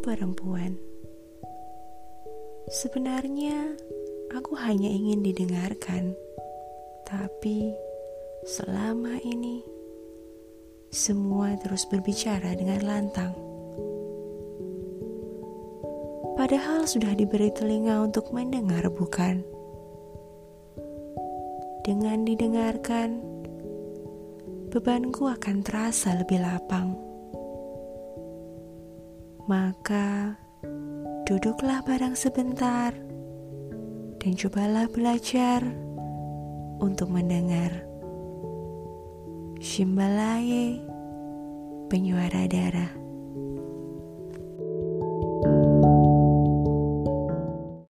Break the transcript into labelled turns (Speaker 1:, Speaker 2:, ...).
Speaker 1: perempuan. Sebenarnya aku hanya ingin didengarkan, tapi selama ini semua terus berbicara dengan lantang. Padahal sudah diberi telinga untuk mendengar, bukan? Dengan didengarkan, bebanku akan terasa lebih lapang. Maka, duduklah barang sebentar dan cobalah belajar untuk mendengar. Shimbalaye, penyuara darah.